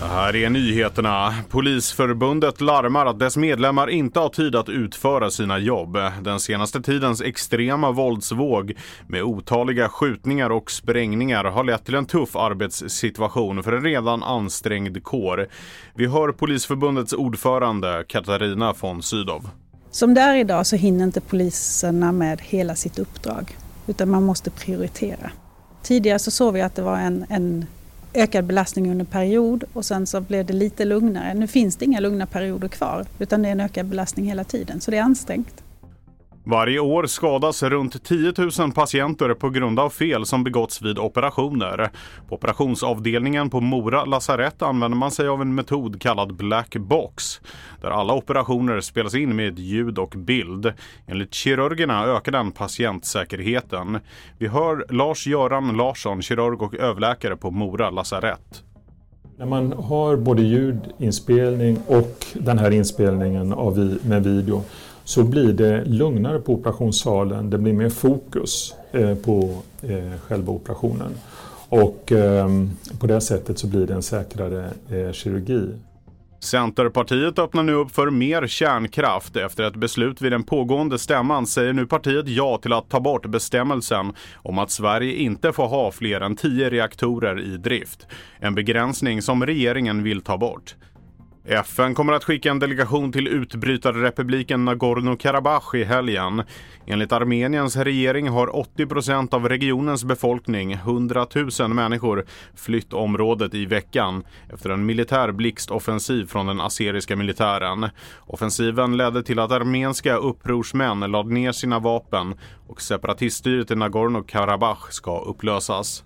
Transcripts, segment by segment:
Det här är nyheterna. Polisförbundet larmar att dess medlemmar inte har tid att utföra sina jobb. Den senaste tidens extrema våldsvåg med otaliga skjutningar och sprängningar har lett till en tuff arbetssituation för en redan ansträngd kår. Vi hör Polisförbundets ordförande Katarina von Sydow. Som det är idag så hinner inte poliserna med hela sitt uppdrag utan man måste prioritera. Tidigare så såg vi att det var en, en ökad belastning under en period och sen så blev det lite lugnare. Nu finns det inga lugna perioder kvar utan det är en ökad belastning hela tiden så det är ansträngt. Varje år skadas runt 10 000 patienter på grund av fel som begåtts vid operationer. På operationsavdelningen på Mora lasarett använder man sig av en metod kallad black box där alla operationer spelas in med ljud och bild. Enligt kirurgerna ökar den patientsäkerheten. Vi hör Lars-Göran Larsson, kirurg och överläkare på Mora lasarett. När man har både ljudinspelning och den här inspelningen av med video så blir det lugnare på operationssalen. Det blir mer fokus eh, på eh, själva operationen. Och ehm, på det sättet så blir det en säkrare eh, kirurgi. Centerpartiet öppnar nu upp för mer kärnkraft. Efter ett beslut vid den pågående stämman säger nu partiet ja till att ta bort bestämmelsen om att Sverige inte får ha fler än tio reaktorer i drift. En begränsning som regeringen vill ta bort. FN kommer att skicka en delegation till utbrytarrepubliken Nagorno-Karabach i helgen. Enligt Armeniens regering har 80 procent av regionens befolkning, 100 000 människor, flytt området i veckan efter en militär blixtoffensiv från den aseriska militären. Offensiven ledde till att armenska upprorsmän lade ner sina vapen och separatiststyret i Nagorno-Karabach ska upplösas.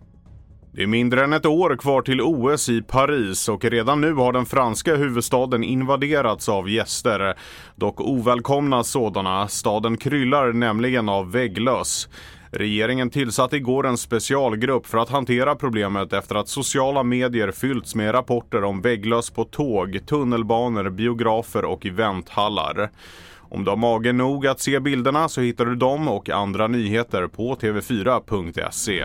Det är mindre än ett år kvar till OS i Paris och redan nu har den franska huvudstaden invaderats av gäster. Dock ovälkomna sådana. Staden kryllar nämligen av vägglöss. Regeringen tillsatte igår en specialgrupp för att hantera problemet efter att sociala medier fyllts med rapporter om vägglöss på tåg, tunnelbanor, biografer och eventhallar. Om du har mage nog att se bilderna så hittar du dem och andra nyheter på tv4.se.